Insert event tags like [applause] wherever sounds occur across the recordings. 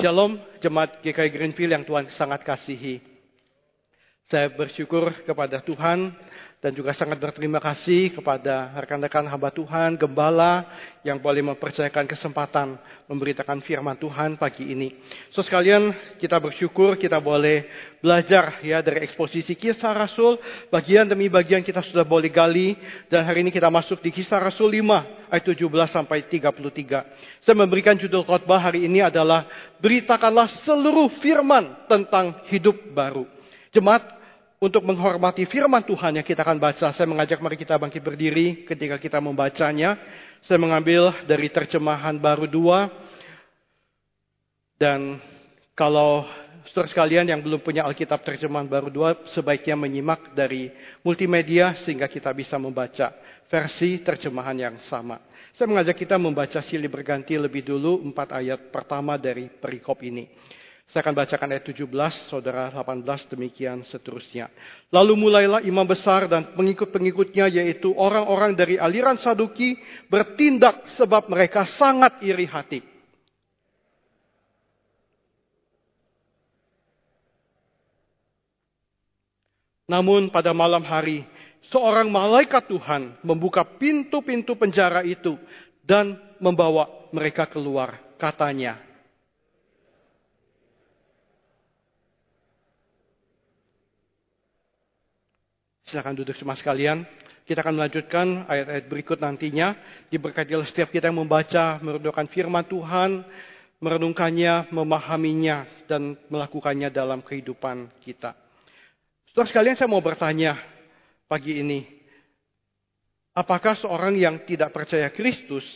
Shalom, jemaat GKI Greenfield yang Tuhan sangat kasihi. Saya bersyukur kepada Tuhan dan juga sangat berterima kasih kepada rekan-rekan hamba Tuhan, gembala yang boleh mempercayakan kesempatan memberitakan firman Tuhan pagi ini. So sekalian kita bersyukur kita boleh belajar ya dari eksposisi kisah Rasul, bagian demi bagian kita sudah boleh gali dan hari ini kita masuk di kisah Rasul 5 ayat 17 sampai 33. Saya memberikan judul khotbah hari ini adalah beritakanlah seluruh firman tentang hidup baru. Jemaat untuk menghormati firman Tuhan yang kita akan baca, saya mengajak mari kita bangkit berdiri ketika kita membacanya. Saya mengambil dari terjemahan baru dua. Dan kalau saudara sekalian yang belum punya Alkitab terjemahan baru dua, sebaiknya menyimak dari multimedia sehingga kita bisa membaca versi terjemahan yang sama. Saya mengajak kita membaca silih berganti lebih dulu empat ayat pertama dari perikop ini. Saya akan bacakan ayat 17, saudara 18, demikian seterusnya. Lalu mulailah imam besar dan pengikut-pengikutnya yaitu orang-orang dari aliran Saduki bertindak sebab mereka sangat iri hati. Namun pada malam hari, seorang malaikat Tuhan membuka pintu-pintu penjara itu dan membawa mereka keluar. Katanya, Silakan duduk semua sekalian. Kita akan melanjutkan ayat-ayat berikut nantinya. Diberkatilah setiap kita yang membaca, merenungkan firman Tuhan, merenungkannya, memahaminya, dan melakukannya dalam kehidupan kita. Setelah sekalian saya mau bertanya pagi ini. Apakah seorang yang tidak percaya Kristus,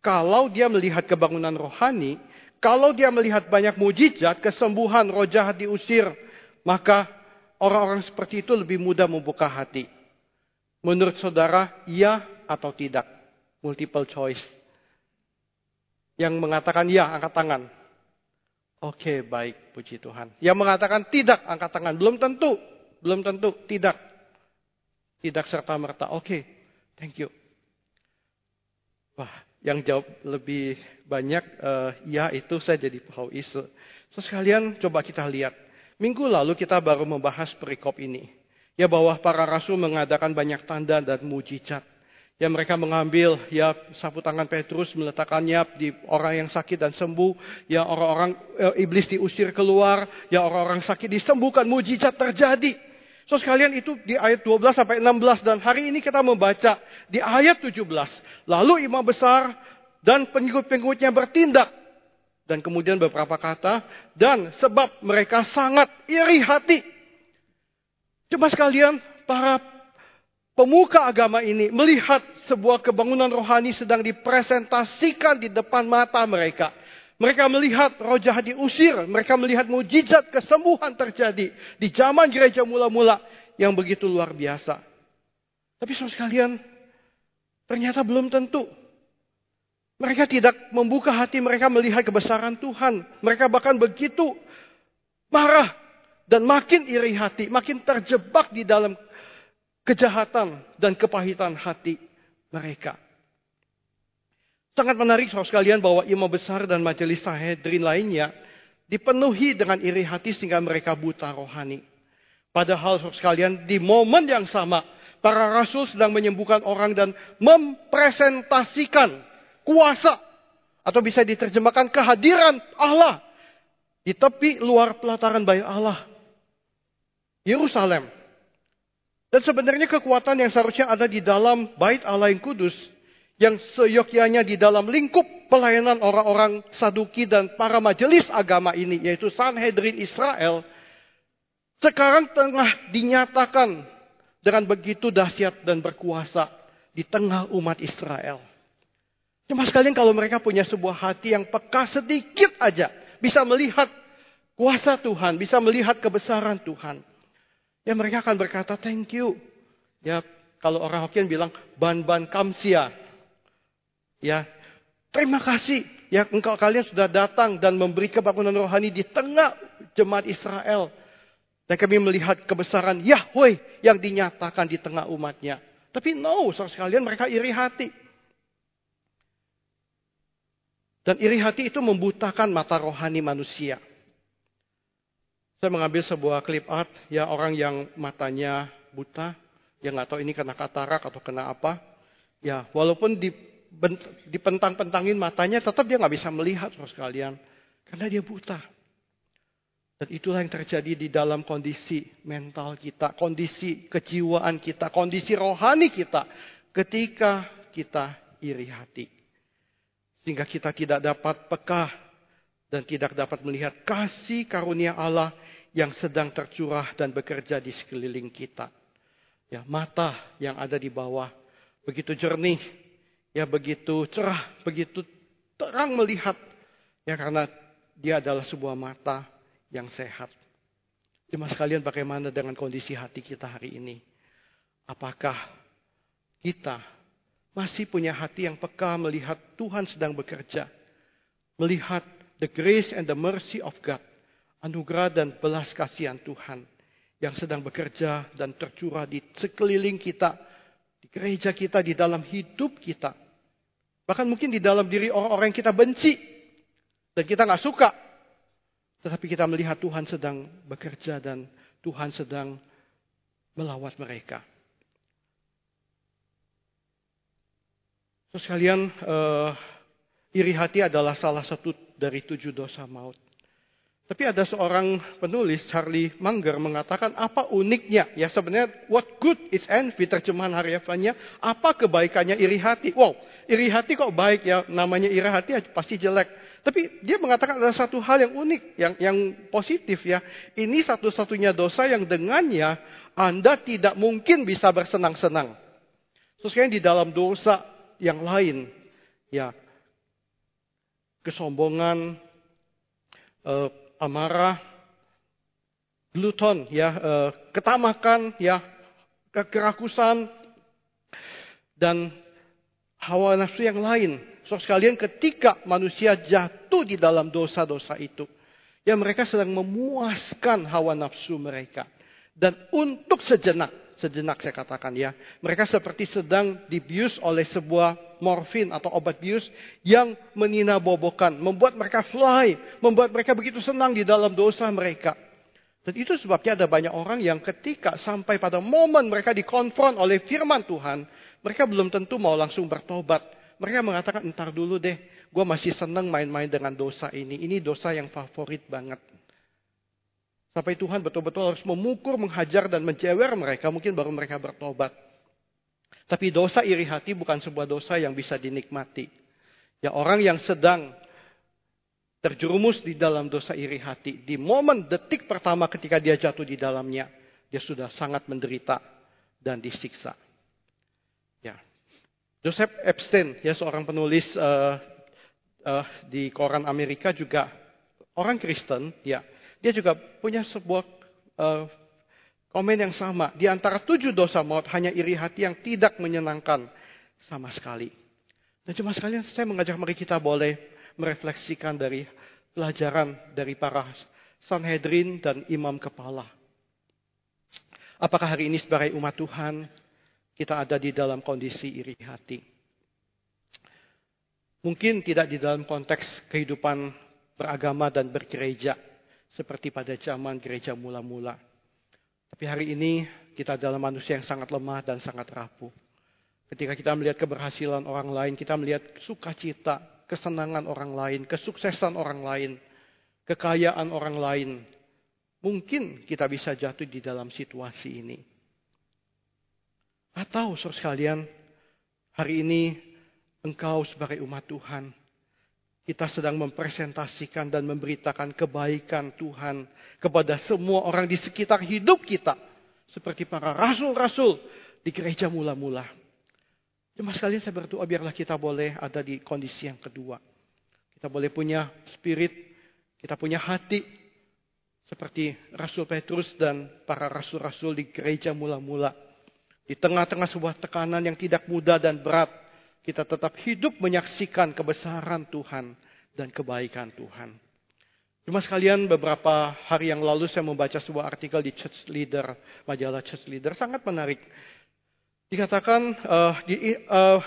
kalau dia melihat kebangunan rohani, kalau dia melihat banyak mujizat, kesembuhan, roh jahat diusir, maka orang-orang seperti itu lebih mudah membuka hati. Menurut saudara, iya atau tidak? Multiple choice. Yang mengatakan iya, angkat tangan. Oke, baik, puji Tuhan. Yang mengatakan tidak, angkat tangan. Belum tentu, belum tentu, tidak. Tidak serta-merta. Oke, thank you. Wah, yang jawab lebih banyak uh, ya itu saya jadi pahau isu. So, sekalian coba kita lihat Minggu lalu kita baru membahas perikop ini. Ya bahwa para rasul mengadakan banyak tanda dan mujizat. Ya mereka mengambil ya sapu tangan Petrus meletakkannya di orang yang sakit dan sembuh. Ya orang-orang e, iblis diusir keluar. Ya orang-orang sakit disembuhkan. Mujizat terjadi. So sekalian itu di ayat 12 sampai 16 dan hari ini kita membaca di ayat 17. Lalu imam besar dan pengikut-pengikutnya bertindak dan kemudian beberapa kata, dan sebab mereka sangat iri hati. Coba sekalian, para pemuka agama ini melihat sebuah kebangunan rohani sedang dipresentasikan di depan mata mereka. Mereka melihat roh jahat diusir, mereka melihat mujizat kesembuhan terjadi di zaman gereja mula-mula yang begitu luar biasa. Tapi saudara sekalian, ternyata belum tentu mereka tidak membuka hati mereka melihat kebesaran Tuhan. Mereka bahkan begitu marah dan makin iri hati, makin terjebak di dalam kejahatan dan kepahitan hati mereka. Sangat menarik saudara sekalian bahwa imam besar dan majelis sahedrin lainnya dipenuhi dengan iri hati sehingga mereka buta rohani. Padahal saudara sekalian di momen yang sama para rasul sedang menyembuhkan orang dan mempresentasikan kuasa atau bisa diterjemahkan kehadiran Allah di tepi luar pelataran bayi Allah. Yerusalem. Dan sebenarnya kekuatan yang seharusnya ada di dalam bait Allah yang kudus yang seyogyanya di dalam lingkup pelayanan orang-orang Saduki dan para majelis agama ini yaitu Sanhedrin Israel sekarang tengah dinyatakan dengan begitu dahsyat dan berkuasa di tengah umat Israel. Cuma sekalian kalau mereka punya sebuah hati yang peka sedikit aja. Bisa melihat kuasa Tuhan. Bisa melihat kebesaran Tuhan. Ya mereka akan berkata thank you. Ya kalau orang Hokkien bilang ban-ban kamsia. Ya terima kasih. Ya engkau kalian sudah datang dan memberi kebangunan rohani di tengah jemaat Israel. Dan kami melihat kebesaran Yahweh yang dinyatakan di tengah umatnya. Tapi no, sekalian mereka iri hati. Dan iri hati itu membutakan mata rohani manusia. Saya mengambil sebuah clip art, ya orang yang matanya buta, yang nggak tahu ini kena katarak atau kena apa. Ya, walaupun di, dipentang-pentangin matanya, tetap dia nggak bisa melihat, saudara sekalian, karena dia buta. Dan itulah yang terjadi di dalam kondisi mental kita, kondisi kejiwaan kita, kondisi rohani kita, ketika kita iri hati. Sehingga kita tidak dapat peka dan tidak dapat melihat kasih karunia Allah yang sedang tercurah dan bekerja di sekeliling kita. Ya, mata yang ada di bawah begitu jernih, ya begitu cerah, begitu terang melihat. Ya karena dia adalah sebuah mata yang sehat. Cuma sekalian bagaimana dengan kondisi hati kita hari ini? Apakah kita masih punya hati yang peka melihat Tuhan sedang bekerja. Melihat the grace and the mercy of God. Anugerah dan belas kasihan Tuhan. Yang sedang bekerja dan tercurah di sekeliling kita. Di gereja kita, di dalam hidup kita. Bahkan mungkin di dalam diri orang-orang yang kita benci. Dan kita nggak suka. Tetapi kita melihat Tuhan sedang bekerja dan Tuhan sedang melawat mereka. Terus kalian, uh, iri hati adalah salah satu dari tujuh dosa maut. Tapi ada seorang penulis, Charlie Munger, mengatakan apa uniknya. Ya sebenarnya, what good is envy, terjemahan hariafannya. Apa kebaikannya iri hati? Wow, iri hati kok baik ya, namanya iri hati ya pasti jelek. Tapi dia mengatakan ada satu hal yang unik, yang, yang positif ya. Ini satu-satunya dosa yang dengannya Anda tidak mungkin bisa bersenang-senang. Terus di dalam dosa yang lain. Ya, kesombongan, uh, amarah, gluton, ya, uh, ketamakan, ya, kekerakusan, dan hawa nafsu yang lain. So sekalian ketika manusia jatuh di dalam dosa-dosa itu, ya mereka sedang memuaskan hawa nafsu mereka. Dan untuk sejenak, sejenak saya katakan ya. Mereka seperti sedang dibius oleh sebuah morfin atau obat bius yang meninabobokan. Membuat mereka fly, membuat mereka begitu senang di dalam dosa mereka. Dan itu sebabnya ada banyak orang yang ketika sampai pada momen mereka dikonfront oleh firman Tuhan, mereka belum tentu mau langsung bertobat. Mereka mengatakan, entar dulu deh, gue masih senang main-main dengan dosa ini. Ini dosa yang favorit banget. Sampai Tuhan betul-betul harus memukul, menghajar, dan mencewer mereka. Mungkin baru mereka bertobat. Tapi dosa iri hati bukan sebuah dosa yang bisa dinikmati. Ya orang yang sedang terjerumus di dalam dosa iri hati. Di momen detik pertama ketika dia jatuh di dalamnya. Dia sudah sangat menderita dan disiksa. Ya. Joseph Epstein, ya seorang penulis uh, uh, di koran Amerika juga orang Kristen, ya dia juga punya sebuah uh, komen yang sama. Di antara tujuh dosa maut hanya iri hati yang tidak menyenangkan sama sekali. Dan cuma sekalian saya mengajak mari kita boleh merefleksikan dari pelajaran dari para Sanhedrin dan imam kepala. Apakah hari ini sebagai umat Tuhan kita ada di dalam kondisi iri hati? Mungkin tidak di dalam konteks kehidupan beragama dan bergereja seperti pada zaman gereja mula-mula. Tapi hari ini kita adalah manusia yang sangat lemah dan sangat rapuh. Ketika kita melihat keberhasilan orang lain, kita melihat sukacita, kesenangan orang lain, kesuksesan orang lain, kekayaan orang lain. Mungkin kita bisa jatuh di dalam situasi ini. Atau, saudara sekalian, hari ini engkau sebagai umat Tuhan kita sedang mempresentasikan dan memberitakan kebaikan Tuhan kepada semua orang di sekitar hidup kita. Seperti para rasul-rasul di gereja mula-mula. Cuma sekalian saya berdoa biarlah kita boleh ada di kondisi yang kedua. Kita boleh punya spirit, kita punya hati. Seperti Rasul Petrus dan para rasul-rasul di gereja mula-mula. Di tengah-tengah sebuah tekanan yang tidak mudah dan berat kita tetap hidup menyaksikan kebesaran Tuhan dan kebaikan Tuhan. Cuma sekalian beberapa hari yang lalu saya membaca sebuah artikel di Church Leader, majalah Church Leader, sangat menarik. Dikatakan uh, di uh,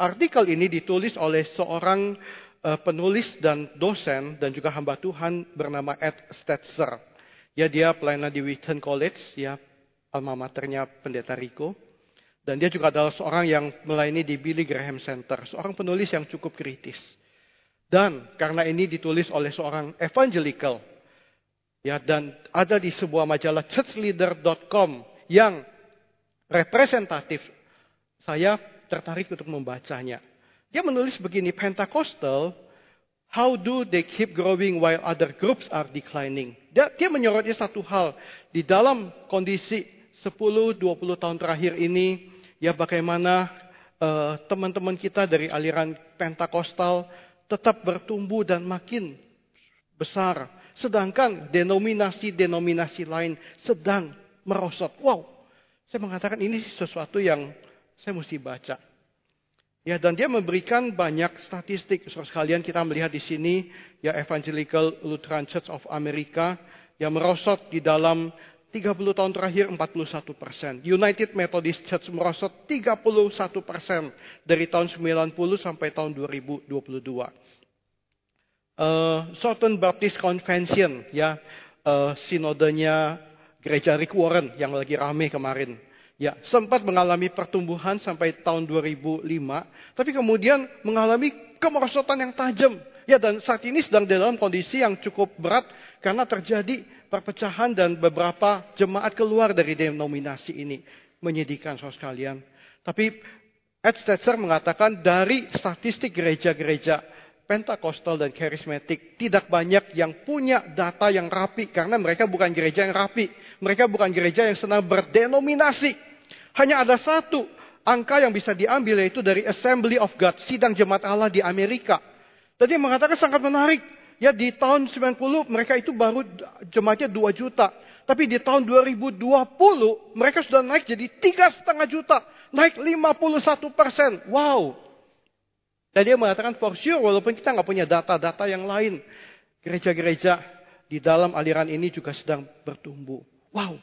artikel ini ditulis oleh seorang uh, penulis dan dosen dan juga hamba Tuhan bernama Ed Stetzer. Ya dia pelayanan di Wheaton College, ya alma maternya pendeta Rico. Dan dia juga adalah seorang yang melayani di Billy Graham Center, seorang penulis yang cukup kritis. Dan karena ini ditulis oleh seorang evangelical, ya dan ada di sebuah majalah churchleader.com yang representatif, saya tertarik untuk membacanya. Dia menulis begini, Pentecostal, how do they keep growing while other groups are declining? Dia, dia menyoroti satu hal, di dalam kondisi 10-20 tahun terakhir ini, ya bagaimana uh, teman-teman kita dari aliran Pentakostal tetap bertumbuh dan makin besar. Sedangkan denominasi-denominasi lain sedang merosot. Wow, saya mengatakan ini sesuatu yang saya mesti baca. Ya, dan dia memberikan banyak statistik. Saudara sekalian kita melihat di sini ya Evangelical Lutheran Church of America yang merosot di dalam 30 tahun terakhir 41 persen. United Methodist Church merosot 31 persen dari tahun 90 sampai tahun 2022. Uh, eh, Southern Baptist Convention ya uh, sinodenya gereja Rick Warren yang lagi rame kemarin Ya, sempat mengalami pertumbuhan sampai tahun 2005, tapi kemudian mengalami kemerosotan yang tajam. Ya, dan saat ini sedang dalam kondisi yang cukup berat karena terjadi perpecahan dan beberapa jemaat keluar dari denominasi ini. Menyedihkan saudara sekalian. Tapi Ed Stetzer mengatakan dari statistik gereja-gereja Pentakostal dan karismatik tidak banyak yang punya data yang rapi karena mereka bukan gereja yang rapi. Mereka bukan gereja yang senang berdenominasi. Hanya ada satu angka yang bisa diambil yaitu dari Assembly of God, sidang jemaat Allah di Amerika. Tadi mengatakan sangat menarik. Ya di tahun 90 mereka itu baru jemaatnya 2 juta. Tapi di tahun 2020 mereka sudah naik jadi tiga setengah juta. Naik 51 persen. Wow. Dan dia mengatakan for sure walaupun kita nggak punya data-data yang lain. Gereja-gereja di dalam aliran ini juga sedang bertumbuh. Wow.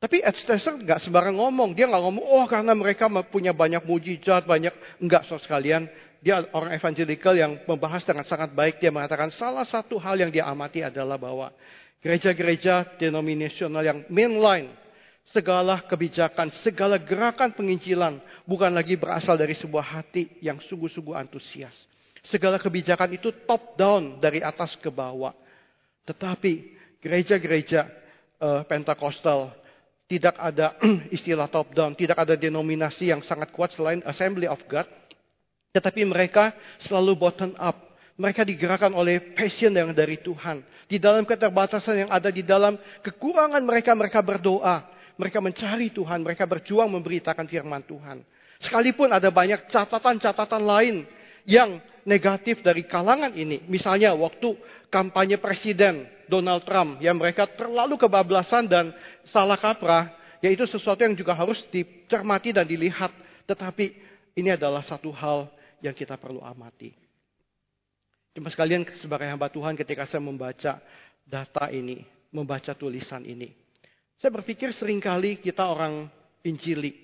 Tapi Ed Stetzer nggak sembarang ngomong. Dia nggak ngomong, oh karena mereka punya banyak mujizat, banyak. Enggak, so sekalian. Dia orang evangelical yang membahas dengan sangat baik. Dia mengatakan salah satu hal yang dia amati adalah bahwa gereja-gereja denominasional yang mainline, segala kebijakan, segala gerakan penginjilan bukan lagi berasal dari sebuah hati yang sungguh-sungguh antusias. Segala kebijakan itu top down dari atas ke bawah. Tetapi gereja-gereja uh, Pentakostal tidak ada [clears throat] istilah top down, tidak ada denominasi yang sangat kuat selain Assembly of God. Tetapi mereka selalu bottom up. Mereka digerakkan oleh passion yang dari Tuhan. Di dalam keterbatasan yang ada di dalam kekurangan mereka, mereka berdoa. Mereka mencari Tuhan, mereka berjuang memberitakan firman Tuhan. Sekalipun ada banyak catatan-catatan lain yang negatif dari kalangan ini. Misalnya waktu kampanye presiden Donald Trump, yang mereka terlalu kebablasan dan salah kaprah, yaitu sesuatu yang juga harus dicermati dan dilihat. Tetapi ini adalah satu hal yang kita perlu amati. Cuma sekalian sebagai hamba Tuhan ketika saya membaca data ini, membaca tulisan ini. Saya berpikir sering kali kita orang Injili.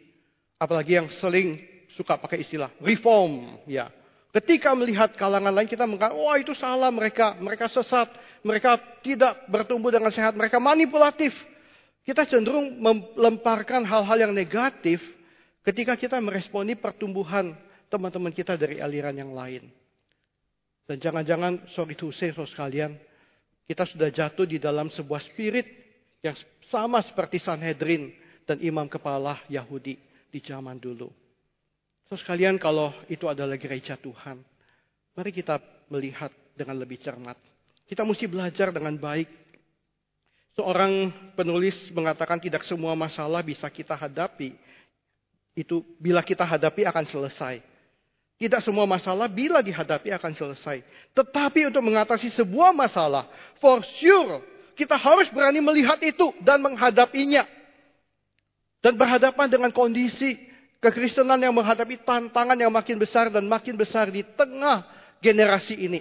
Apalagi yang sering suka pakai istilah reform. ya Ketika melihat kalangan lain kita mengatakan, wah itu salah mereka, mereka sesat, mereka tidak bertumbuh dengan sehat, mereka manipulatif. Kita cenderung melemparkan hal-hal yang negatif ketika kita meresponi pertumbuhan teman-teman kita dari aliran yang lain. Dan jangan-jangan, sorry to say, so sekalian, kita sudah jatuh di dalam sebuah spirit yang sama seperti Sanhedrin dan imam kepala Yahudi di zaman dulu. So sekalian kalau itu adalah gereja Tuhan, mari kita melihat dengan lebih cermat. Kita mesti belajar dengan baik Seorang penulis mengatakan tidak semua masalah bisa kita hadapi. Itu bila kita hadapi akan selesai. Tidak semua masalah bila dihadapi akan selesai. Tetapi untuk mengatasi sebuah masalah, for sure kita harus berani melihat itu dan menghadapinya. Dan berhadapan dengan kondisi kekristenan yang menghadapi tantangan yang makin besar dan makin besar di tengah generasi ini.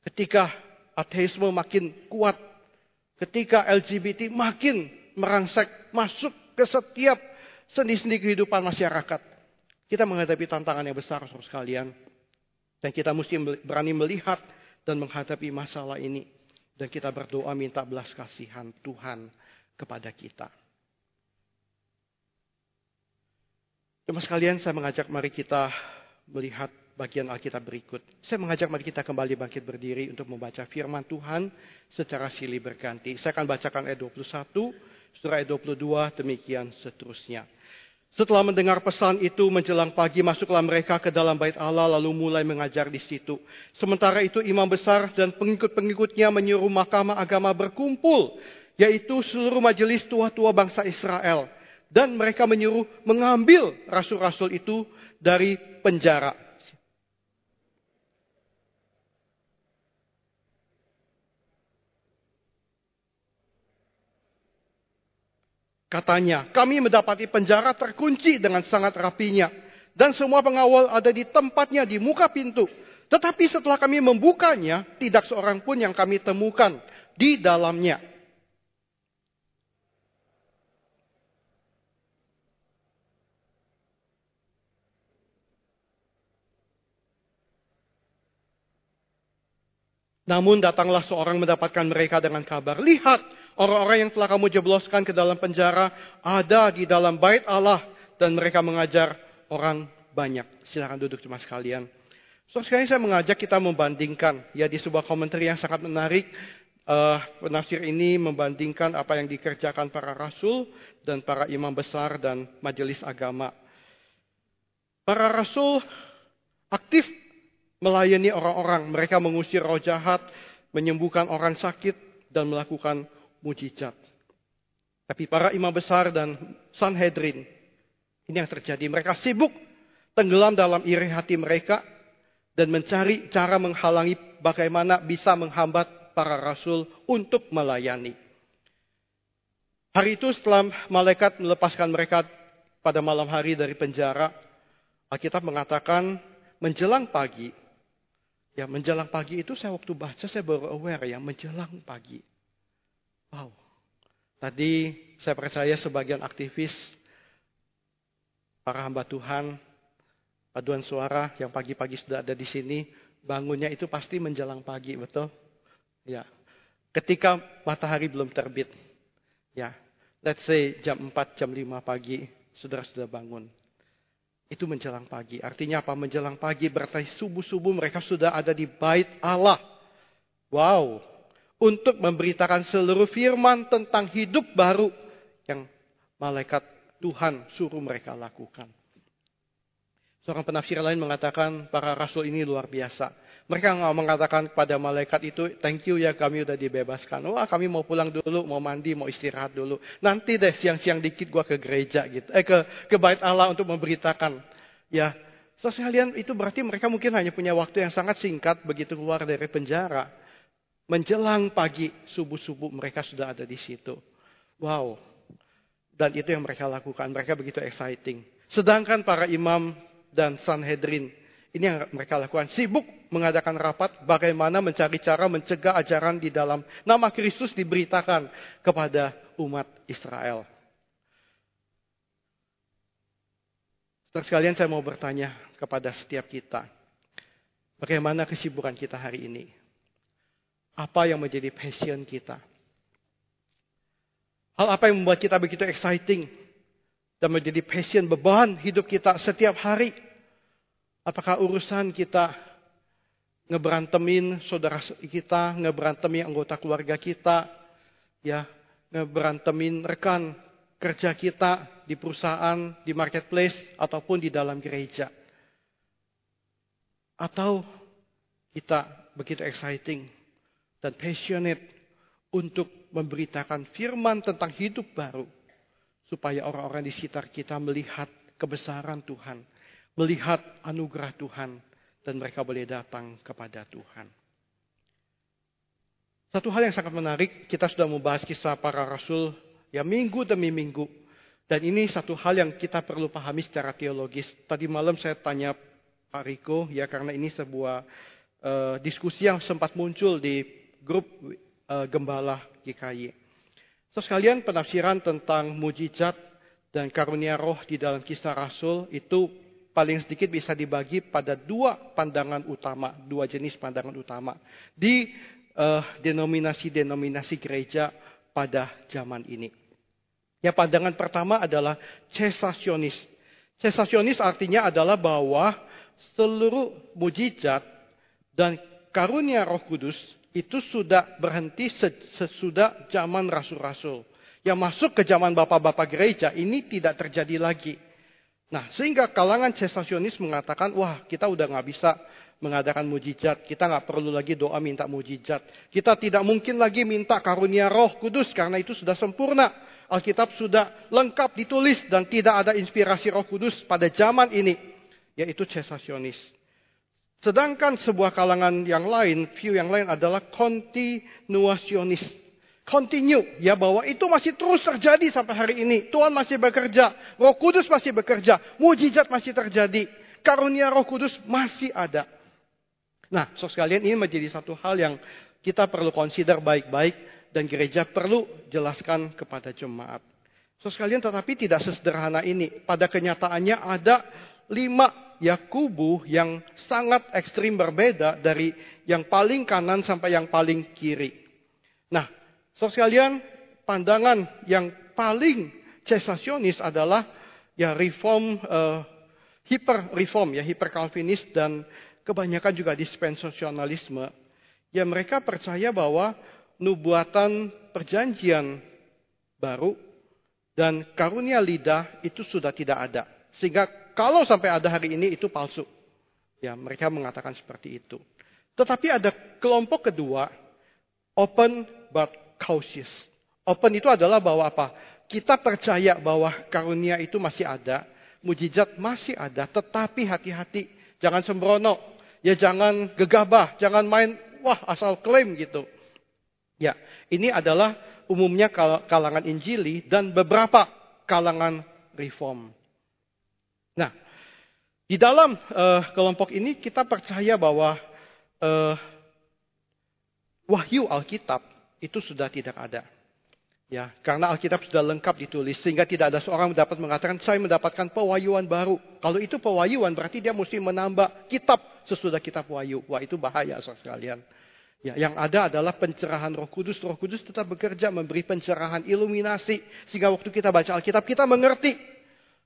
Ketika ateisme makin kuat ketika LGBT makin merangsek masuk ke setiap sendi-sendi kehidupan masyarakat. Kita menghadapi tantangan yang besar, saudara sekalian. Dan kita mesti berani melihat dan menghadapi masalah ini. Dan kita berdoa minta belas kasihan Tuhan kepada kita. Cuma sekalian saya mengajak mari kita melihat bagian Alkitab berikut. Saya mengajak mari kita kembali bangkit berdiri untuk membaca firman Tuhan secara silih berganti. Saya akan bacakan ayat 21, surah ayat 22, demikian seterusnya. Setelah mendengar pesan itu menjelang pagi masuklah mereka ke dalam bait Allah lalu mulai mengajar di situ. Sementara itu imam besar dan pengikut-pengikutnya menyuruh mahkamah agama berkumpul, yaitu seluruh majelis tua-tua bangsa Israel. Dan mereka menyuruh mengambil rasul-rasul itu dari penjara. Katanya, kami mendapati penjara terkunci dengan sangat rapinya. Dan semua pengawal ada di tempatnya di muka pintu. Tetapi setelah kami membukanya, tidak seorang pun yang kami temukan di dalamnya. Namun datanglah seorang mendapatkan mereka dengan kabar. Lihat, orang-orang yang telah kamu jebloskan ke dalam penjara ada di dalam bait Allah dan mereka mengajar orang banyak. Silahkan duduk cuma sekalian. So sekali saya mengajak kita membandingkan ya di sebuah komentar yang sangat menarik uh, penafsir ini membandingkan apa yang dikerjakan para rasul dan para imam besar dan majelis agama. Para rasul aktif melayani orang-orang, mereka mengusir roh jahat, menyembuhkan orang sakit dan melakukan mujizat. Tapi para imam besar dan Sanhedrin, ini yang terjadi. Mereka sibuk tenggelam dalam iri hati mereka dan mencari cara menghalangi bagaimana bisa menghambat para rasul untuk melayani. Hari itu setelah malaikat melepaskan mereka pada malam hari dari penjara, Alkitab mengatakan menjelang pagi, ya menjelang pagi itu saya waktu baca saya baru aware ya menjelang pagi. Wow. Tadi saya percaya sebagian aktivis, para hamba Tuhan, paduan suara yang pagi-pagi sudah ada di sini, bangunnya itu pasti menjelang pagi, betul? Ya. Ketika matahari belum terbit. Ya. Let's say jam 4, jam 5 pagi, saudara sudah bangun. Itu menjelang pagi. Artinya apa? Menjelang pagi berarti subuh-subuh mereka sudah ada di bait Allah. Wow, untuk memberitakan seluruh firman tentang hidup baru yang malaikat Tuhan suruh mereka lakukan. Seorang penafsir lain mengatakan para rasul ini luar biasa. Mereka nggak mengatakan kepada malaikat itu, thank you ya kami udah dibebaskan. Wah kami mau pulang dulu, mau mandi, mau istirahat dulu. Nanti deh siang-siang dikit gua ke gereja gitu. Eh ke, ke bait Allah untuk memberitakan. Ya, so sekalian itu berarti mereka mungkin hanya punya waktu yang sangat singkat begitu keluar dari penjara. Menjelang pagi, subuh-subuh mereka sudah ada di situ. Wow. Dan itu yang mereka lakukan. Mereka begitu exciting. Sedangkan para imam dan Sanhedrin, ini yang mereka lakukan. Sibuk mengadakan rapat bagaimana mencari cara mencegah ajaran di dalam nama Kristus diberitakan kepada umat Israel. Setelah sekalian saya mau bertanya kepada setiap kita. Bagaimana kesibukan kita hari ini? Apa yang menjadi passion kita? Hal apa yang membuat kita begitu exciting dan menjadi passion beban hidup kita setiap hari? Apakah urusan kita ngeberantemin saudara kita, ngeberantemin anggota keluarga kita, ya, ngeberantemin rekan kerja kita di perusahaan, di marketplace, ataupun di dalam gereja. Atau kita begitu exciting dan passionate untuk memberitakan firman tentang hidup baru. Supaya orang-orang di sekitar kita melihat kebesaran Tuhan. Melihat anugerah Tuhan. Dan mereka boleh datang kepada Tuhan. Satu hal yang sangat menarik, kita sudah membahas kisah para rasul ya minggu demi minggu. Dan ini satu hal yang kita perlu pahami secara teologis. Tadi malam saya tanya Pak Riko, ya karena ini sebuah uh, diskusi yang sempat muncul di grup uh, gembala GKI. So sekalian penafsiran tentang mujizat dan karunia roh di dalam kisah Rasul itu paling sedikit bisa dibagi pada dua pandangan utama, dua jenis pandangan utama di uh, denominasi-denominasi gereja pada zaman ini. Ya pandangan pertama adalah cesasionis. Cesasionis artinya adalah bahwa seluruh mujizat dan karunia Roh Kudus itu sudah berhenti sesudah zaman rasul-rasul. Yang masuk ke zaman bapak-bapak gereja ini tidak terjadi lagi. Nah, sehingga kalangan cesasionis mengatakan, wah kita udah nggak bisa mengadakan mujizat. Kita nggak perlu lagi doa minta mujizat. Kita tidak mungkin lagi minta karunia roh kudus karena itu sudah sempurna. Alkitab sudah lengkap ditulis dan tidak ada inspirasi roh kudus pada zaman ini. Yaitu cesasionis. Sedangkan sebuah kalangan yang lain, view yang lain adalah kontinuasionis. Continue, ya bahwa itu masih terus terjadi sampai hari ini. Tuhan masih bekerja, Roh Kudus masih bekerja, mujizat masih terjadi, karunia Roh Kudus masih ada. Nah, so sekalian ini menjadi satu hal yang kita perlu consider baik-baik dan gereja perlu jelaskan kepada jemaat. So sekalian tetapi tidak sesederhana ini. Pada kenyataannya ada lima ya kubu yang sangat ekstrim berbeda dari yang paling kanan sampai yang paling kiri. Nah, so sekalian pandangan yang paling cesasionis adalah ya reform uh, hiper reform ya hiper Calvinis dan kebanyakan juga dispensasionalisme, ya mereka percaya bahwa nubuatan perjanjian baru dan karunia lidah itu sudah tidak ada. Sehingga kalau sampai ada hari ini itu palsu. Ya, mereka mengatakan seperti itu. Tetapi ada kelompok kedua, open but cautious. Open itu adalah bahwa apa? Kita percaya bahwa karunia itu masih ada, mujizat masih ada, tetapi hati-hati Jangan sembrono. Ya jangan gegabah. Jangan main, wah asal klaim gitu. Ya, ini adalah umumnya kalangan Injili dan beberapa kalangan reform. Nah, di dalam uh, kelompok ini kita percaya bahwa uh, wahyu Alkitab itu sudah tidak ada. Ya, karena Alkitab sudah lengkap ditulis sehingga tidak ada seorang dapat mengatakan saya mendapatkan pewahyuan baru. Kalau itu pewahyuan berarti dia mesti menambah kitab sesudah kitab wahyu. Wah, itu bahaya saudara sekalian. Ya, yang ada adalah pencerahan Roh Kudus. Roh Kudus tetap bekerja memberi pencerahan iluminasi sehingga waktu kita baca Alkitab kita mengerti.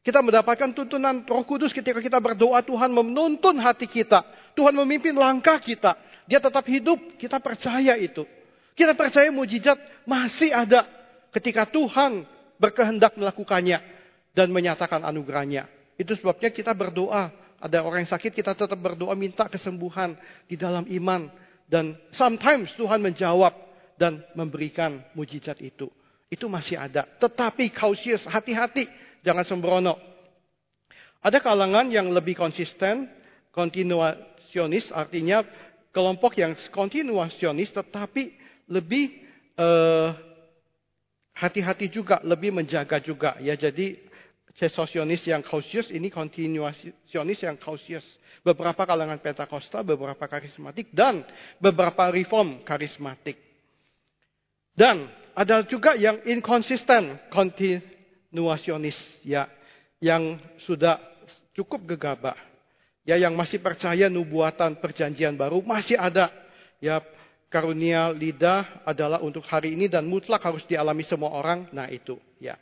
Kita mendapatkan tuntunan Roh Kudus ketika kita berdoa Tuhan menuntun hati kita. Tuhan memimpin langkah kita. Dia tetap hidup, kita percaya itu. Kita percaya mujizat masih ada ketika Tuhan berkehendak melakukannya dan menyatakan anugerahnya. Itu sebabnya kita berdoa. Ada orang yang sakit, kita tetap berdoa minta kesembuhan di dalam iman. Dan sometimes Tuhan menjawab dan memberikan mujizat itu. Itu masih ada. Tetapi cautious, hati-hati. Jangan sembrono. Ada kalangan yang lebih konsisten, kontinuasionis, artinya kelompok yang kontinuasionis tetapi lebih uh, hati-hati juga, lebih menjaga juga. Ya, jadi sesosionis yang cautious ini kontinuasionis yang cautious. Beberapa kalangan Pentakosta, beberapa karismatik, dan beberapa reform karismatik. Dan ada juga yang inkonsisten, kontinuasionis, ya, yang sudah cukup gegabah. Ya, yang masih percaya nubuatan perjanjian baru masih ada. Ya, karunia lidah adalah untuk hari ini dan mutlak harus dialami semua orang. Nah itu, ya.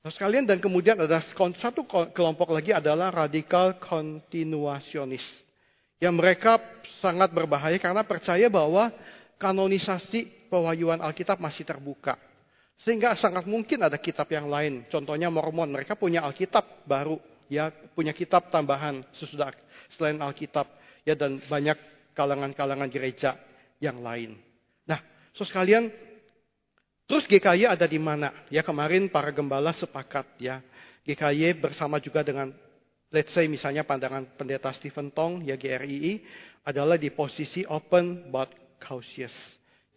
Nah, sekalian dan kemudian ada satu kelompok lagi adalah radikal kontinuasionis. Yang mereka sangat berbahaya karena percaya bahwa kanonisasi pewahyuan Alkitab masih terbuka. Sehingga sangat mungkin ada kitab yang lain. Contohnya Mormon, mereka punya Alkitab baru, ya punya kitab tambahan sesudah selain Alkitab, ya dan banyak kalangan-kalangan gereja yang lain. Nah, so sekalian, terus GKY ada di mana? Ya kemarin para gembala sepakat ya. GKY bersama juga dengan let's say misalnya pandangan pendeta Stephen Tong ya GRII adalah di posisi open but cautious.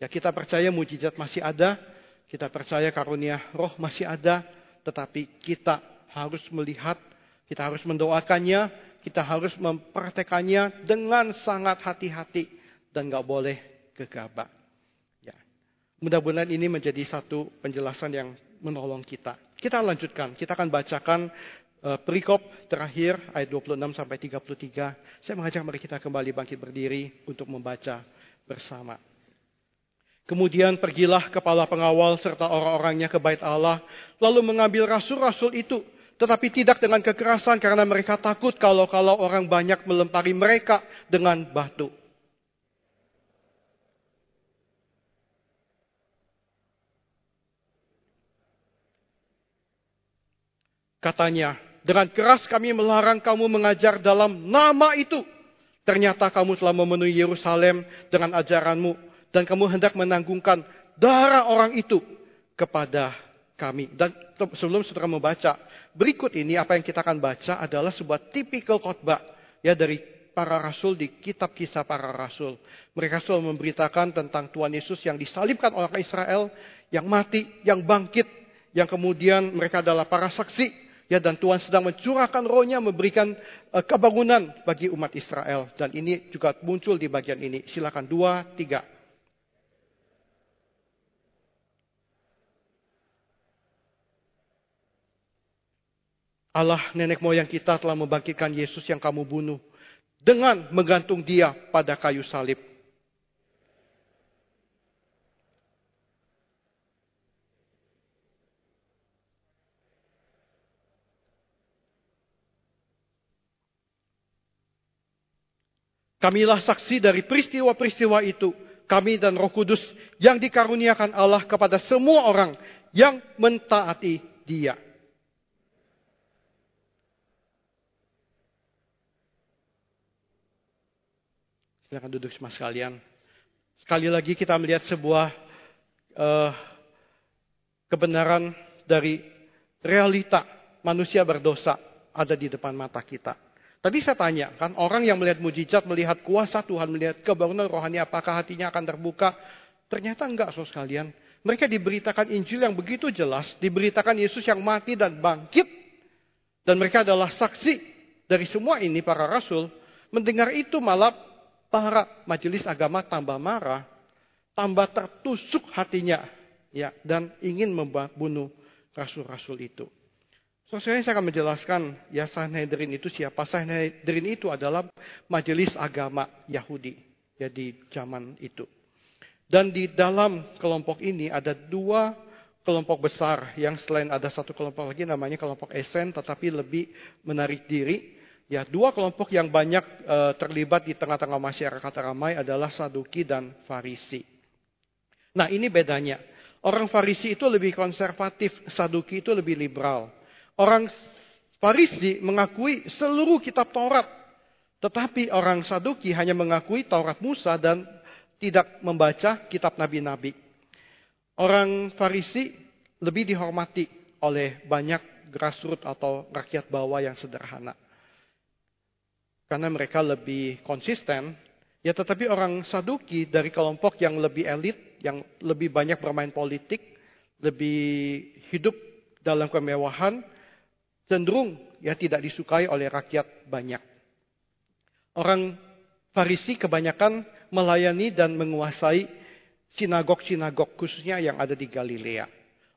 Ya kita percaya mujizat masih ada, kita percaya karunia roh masih ada, tetapi kita harus melihat, kita harus mendoakannya, kita harus mempraktekannya dengan sangat hati-hati dan nggak boleh gegabah. Ya. Mudah-mudahan ini menjadi satu penjelasan yang menolong kita. Kita lanjutkan, kita akan bacakan uh, perikop terakhir ayat 26 sampai 33. Saya mengajak mari kita kembali bangkit berdiri untuk membaca bersama. Kemudian pergilah kepala pengawal serta orang-orangnya ke bait Allah, lalu mengambil rasul-rasul itu, tetapi tidak dengan kekerasan karena mereka takut kalau-kalau orang banyak melempari mereka dengan batu. Katanya, dengan keras kami melarang kamu mengajar dalam nama itu. Ternyata kamu telah memenuhi Yerusalem dengan ajaranmu dan kamu hendak menanggungkan darah orang itu kepada kami. Dan sebelum saudara membaca, berikut ini apa yang kita akan baca adalah sebuah tipikal khotbah ya dari para rasul di kitab kisah para rasul. Mereka selalu memberitakan tentang Tuhan Yesus yang disalibkan oleh Israel, yang mati, yang bangkit, yang kemudian mereka adalah para saksi Ya dan Tuhan sedang mencurahkan rohnya memberikan uh, kebangunan bagi umat Israel. Dan ini juga muncul di bagian ini. Silakan dua, tiga. Allah nenek moyang kita telah membangkitkan Yesus yang kamu bunuh. Dengan menggantung dia pada kayu salib. Kamilah saksi dari peristiwa-peristiwa itu. Kami dan Roh Kudus yang dikaruniakan Allah kepada semua orang yang mentaati Dia. Silakan duduk semua sekalian. Sekali lagi kita melihat sebuah uh, kebenaran dari realita manusia berdosa ada di depan mata kita. Tadi saya tanya, kan orang yang melihat mujizat, melihat kuasa Tuhan, melihat kebangunan rohani, apakah hatinya akan terbuka? Ternyata enggak, saudara sekalian. Mereka diberitakan Injil yang begitu jelas, diberitakan Yesus yang mati dan bangkit, dan mereka adalah saksi dari semua ini para rasul. Mendengar itu malah para majelis agama tambah marah, tambah tertusuk hatinya, ya, dan ingin membunuh rasul-rasul itu. So, saya akan menjelaskan ya Sanhedrin itu siapa. Sanhedrin itu adalah majelis agama Yahudi ya di zaman itu. Dan di dalam kelompok ini ada dua kelompok besar yang selain ada satu kelompok lagi namanya kelompok esen tetapi lebih menarik diri. Ya, dua kelompok yang banyak uh, terlibat di tengah-tengah masyarakat ramai adalah Saduki dan Farisi. Nah, ini bedanya. Orang Farisi itu lebih konservatif, Saduki itu lebih liberal. Orang Farisi mengakui seluruh kitab Taurat. Tetapi orang Saduki hanya mengakui Taurat Musa dan tidak membaca kitab nabi-nabi. Orang Farisi lebih dihormati oleh banyak grassroots atau rakyat bawah yang sederhana. Karena mereka lebih konsisten, ya tetapi orang Saduki dari kelompok yang lebih elit, yang lebih banyak bermain politik, lebih hidup dalam kemewahan, cenderung ya tidak disukai oleh rakyat banyak. Orang Farisi kebanyakan melayani dan menguasai sinagog-sinagog khususnya yang ada di Galilea.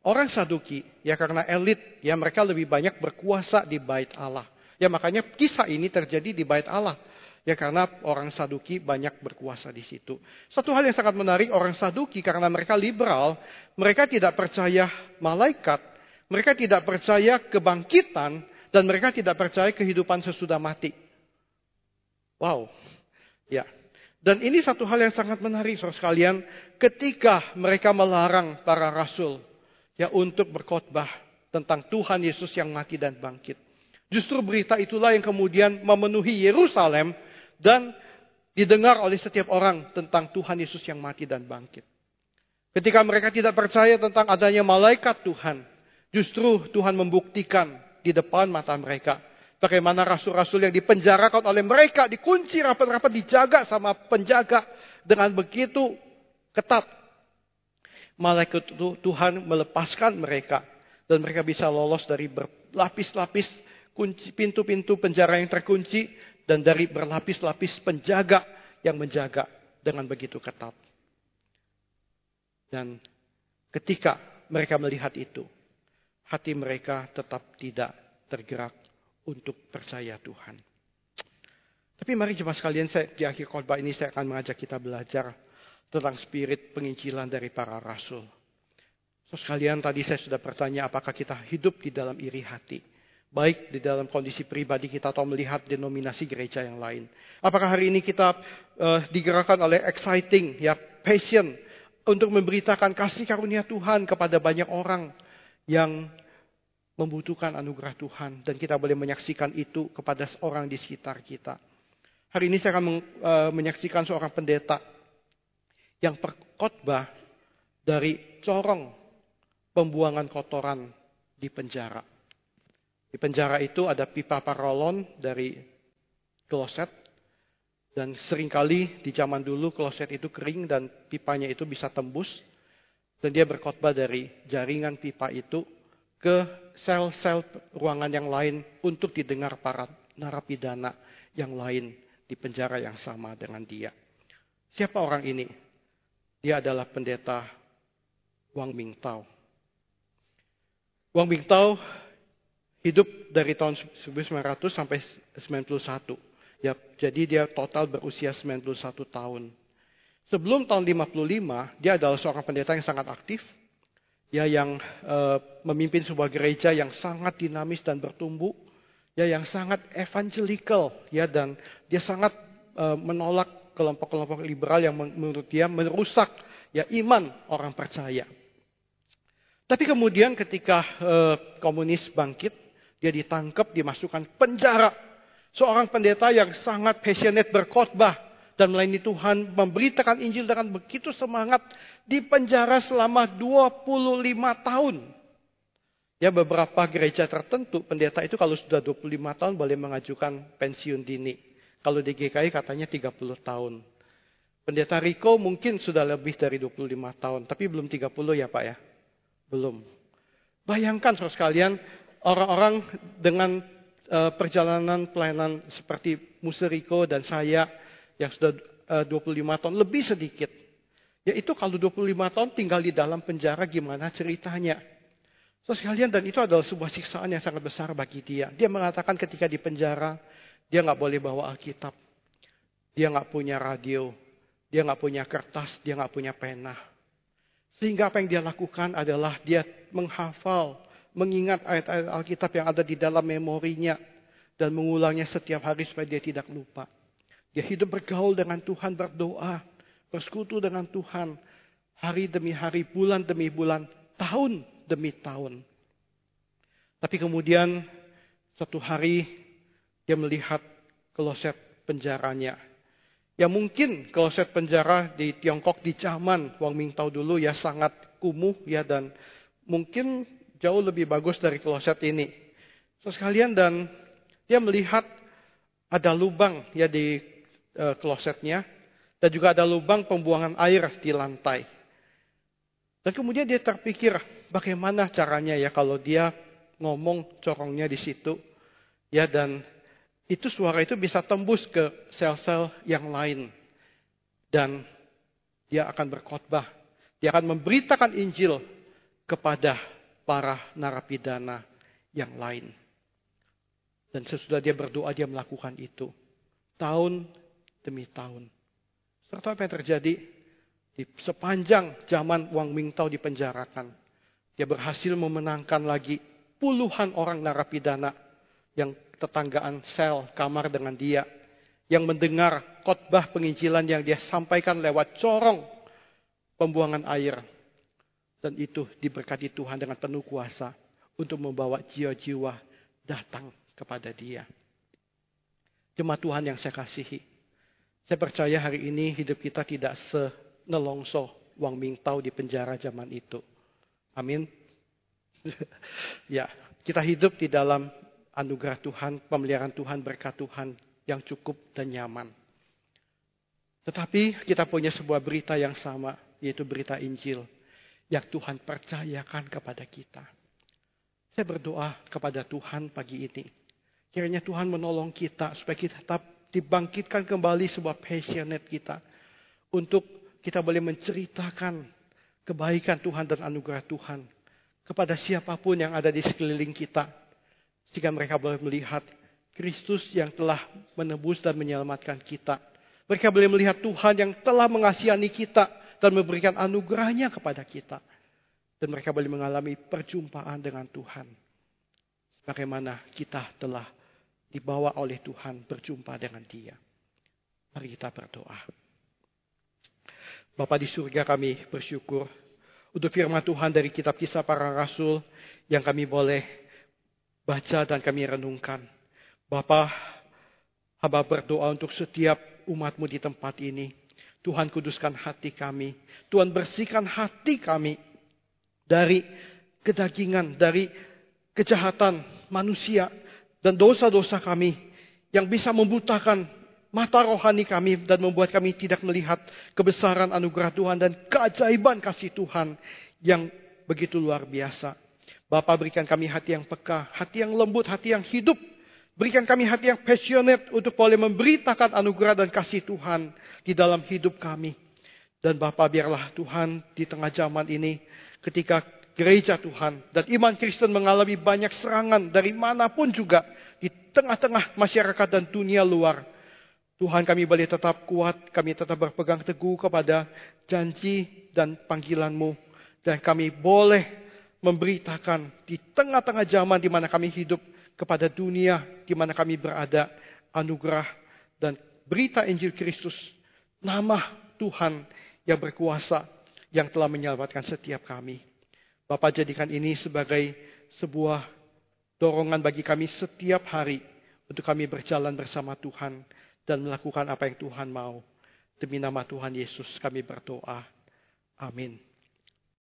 Orang Saduki ya karena elit ya mereka lebih banyak berkuasa di bait Allah. Ya makanya kisah ini terjadi di bait Allah. Ya karena orang Saduki banyak berkuasa di situ. Satu hal yang sangat menarik orang Saduki karena mereka liberal, mereka tidak percaya malaikat, mereka tidak percaya kebangkitan dan mereka tidak percaya kehidupan sesudah mati. Wow. Ya. Dan ini satu hal yang sangat menarik saudara sekalian ketika mereka melarang para rasul ya untuk berkhotbah tentang Tuhan Yesus yang mati dan bangkit. Justru berita itulah yang kemudian memenuhi Yerusalem dan didengar oleh setiap orang tentang Tuhan Yesus yang mati dan bangkit. Ketika mereka tidak percaya tentang adanya malaikat Tuhan, Justru Tuhan membuktikan di depan mata mereka. Bagaimana rasul-rasul yang dipenjarakan oleh mereka, dikunci rapat-rapat, dijaga sama penjaga dengan begitu ketat. Malaikat itu Tuhan melepaskan mereka. Dan mereka bisa lolos dari berlapis-lapis pintu-pintu penjara yang terkunci. Dan dari berlapis-lapis penjaga yang menjaga dengan begitu ketat. Dan ketika mereka melihat itu, hati mereka tetap tidak tergerak untuk percaya Tuhan. Tapi mari jemaat sekalian, saya, di akhir khotbah ini saya akan mengajak kita belajar tentang spirit penginjilan dari para rasul. So, sekalian tadi saya sudah bertanya apakah kita hidup di dalam iri hati. Baik di dalam kondisi pribadi kita atau melihat denominasi gereja yang lain. Apakah hari ini kita uh, digerakkan oleh exciting, ya passion untuk memberitakan kasih karunia Tuhan kepada banyak orang yang membutuhkan anugerah Tuhan dan kita boleh menyaksikan itu kepada orang di sekitar kita. Hari ini saya akan uh, menyaksikan seorang pendeta yang berkhotbah dari corong pembuangan kotoran di penjara. Di penjara itu ada pipa parolon dari kloset dan sering kali di zaman dulu kloset itu kering dan pipanya itu bisa tembus. Dan dia berkhotbah dari jaringan pipa itu ke sel-sel ruangan yang lain untuk didengar para narapidana yang lain di penjara yang sama dengan dia. Siapa orang ini? Dia adalah pendeta Wang Mingtao. Wang Mingtao hidup dari tahun 1900 sampai 91. Ya, jadi dia total berusia 91 tahun. Sebelum tahun 55, dia adalah seorang pendeta yang sangat aktif, ya yang uh, memimpin sebuah gereja yang sangat dinamis dan bertumbuh, ya yang sangat evangelical, ya dan dia sangat uh, menolak kelompok-kelompok liberal yang menurut dia merusak ya iman orang percaya. Tapi kemudian ketika uh, komunis bangkit, dia ditangkap, dimasukkan penjara. Seorang pendeta yang sangat passionate berkhotbah dan melayani Tuhan memberitakan Injil dengan begitu semangat di penjara selama 25 tahun. Ya beberapa gereja tertentu pendeta itu kalau sudah 25 tahun boleh mengajukan pensiun dini. Kalau di GKI katanya 30 tahun. Pendeta Riko mungkin sudah lebih dari 25 tahun, tapi belum 30 ya Pak ya? Belum. Bayangkan saudara sekalian, orang-orang dengan uh, perjalanan pelayanan seperti Museriko dan saya yang sudah eh, uh, 25 tahun lebih sedikit. Yaitu kalau 25 tahun tinggal di dalam penjara gimana ceritanya. So sekalian dan itu adalah sebuah siksaan yang sangat besar bagi dia. Dia mengatakan ketika di penjara dia nggak boleh bawa Alkitab. Dia nggak punya radio. Dia nggak punya kertas. Dia nggak punya pena. Sehingga apa yang dia lakukan adalah dia menghafal mengingat ayat-ayat Alkitab yang ada di dalam memorinya dan mengulangnya setiap hari supaya dia tidak lupa. Dia hidup bergaul dengan Tuhan, berdoa, bersekutu dengan Tuhan hari demi hari, bulan demi bulan, tahun demi tahun. Tapi kemudian satu hari dia melihat kloset penjaranya. Ya mungkin kloset penjara di Tiongkok di zaman Wang Mingtao dulu ya sangat kumuh ya dan mungkin jauh lebih bagus dari kloset ini. So sekalian dan dia melihat ada lubang ya di klosetnya dan juga ada lubang pembuangan air di lantai. Dan kemudian dia terpikir bagaimana caranya ya kalau dia ngomong corongnya di situ ya dan itu suara itu bisa tembus ke sel-sel yang lain dan dia akan berkhotbah dia akan memberitakan Injil kepada para narapidana yang lain. Dan sesudah dia berdoa, dia melakukan itu. Tahun demi tahun. Serta apa yang terjadi? Di sepanjang zaman Wang Mingtao dipenjarakan. Dia berhasil memenangkan lagi puluhan orang narapidana yang tetanggaan sel kamar dengan dia. Yang mendengar khotbah penginjilan yang dia sampaikan lewat corong pembuangan air dan itu diberkati Tuhan dengan penuh kuasa untuk membawa jiwa-jiwa datang kepada dia. Jemaat Tuhan yang saya kasihi. Saya percaya hari ini hidup kita tidak senelongso Wang Mingtao di penjara zaman itu. Amin. [laughs] ya, kita hidup di dalam anugerah Tuhan, pemeliharaan Tuhan, berkat Tuhan yang cukup dan nyaman. Tetapi kita punya sebuah berita yang sama, yaitu berita Injil yang Tuhan percayakan kepada kita. Saya berdoa kepada Tuhan pagi ini. Kiranya Tuhan menolong kita supaya kita tetap dibangkitkan kembali sebuah passionate kita. Untuk kita boleh menceritakan kebaikan Tuhan dan anugerah Tuhan. Kepada siapa pun yang ada di sekeliling kita. Sehingga mereka boleh melihat Kristus yang telah menebus dan menyelamatkan kita. Mereka boleh melihat Tuhan yang telah mengasihani kita dan memberikan anugerahnya kepada kita. Dan mereka boleh mengalami perjumpaan dengan Tuhan. Bagaimana kita telah dibawa oleh Tuhan berjumpa dengan dia. Mari kita berdoa. Bapa di surga kami bersyukur untuk firman Tuhan dari kitab kisah para rasul yang kami boleh baca dan kami renungkan. Bapa, hamba berdoa untuk setiap umatmu di tempat ini. Tuhan kuduskan hati kami. Tuhan bersihkan hati kami dari kedagingan, dari kejahatan manusia dan dosa-dosa kami yang bisa membutakan mata rohani kami dan membuat kami tidak melihat kebesaran anugerah Tuhan dan keajaiban kasih Tuhan yang begitu luar biasa. Bapak berikan kami hati yang peka, hati yang lembut, hati yang hidup Berikan kami hati yang passionate untuk boleh memberitakan anugerah dan kasih Tuhan di dalam hidup kami. Dan Bapak biarlah Tuhan di tengah zaman ini ketika gereja Tuhan dan iman Kristen mengalami banyak serangan dari mana pun juga di tengah-tengah masyarakat dan dunia luar. Tuhan kami boleh tetap kuat, kami tetap berpegang teguh kepada janji dan panggilanmu. Dan kami boleh memberitakan di tengah-tengah zaman di mana kami hidup kepada dunia di mana kami berada anugerah dan berita Injil Kristus nama Tuhan yang berkuasa yang telah menyelamatkan setiap kami. Bapak jadikan ini sebagai sebuah dorongan bagi kami setiap hari untuk kami berjalan bersama Tuhan dan melakukan apa yang Tuhan mau. Demi nama Tuhan Yesus kami berdoa. Amin.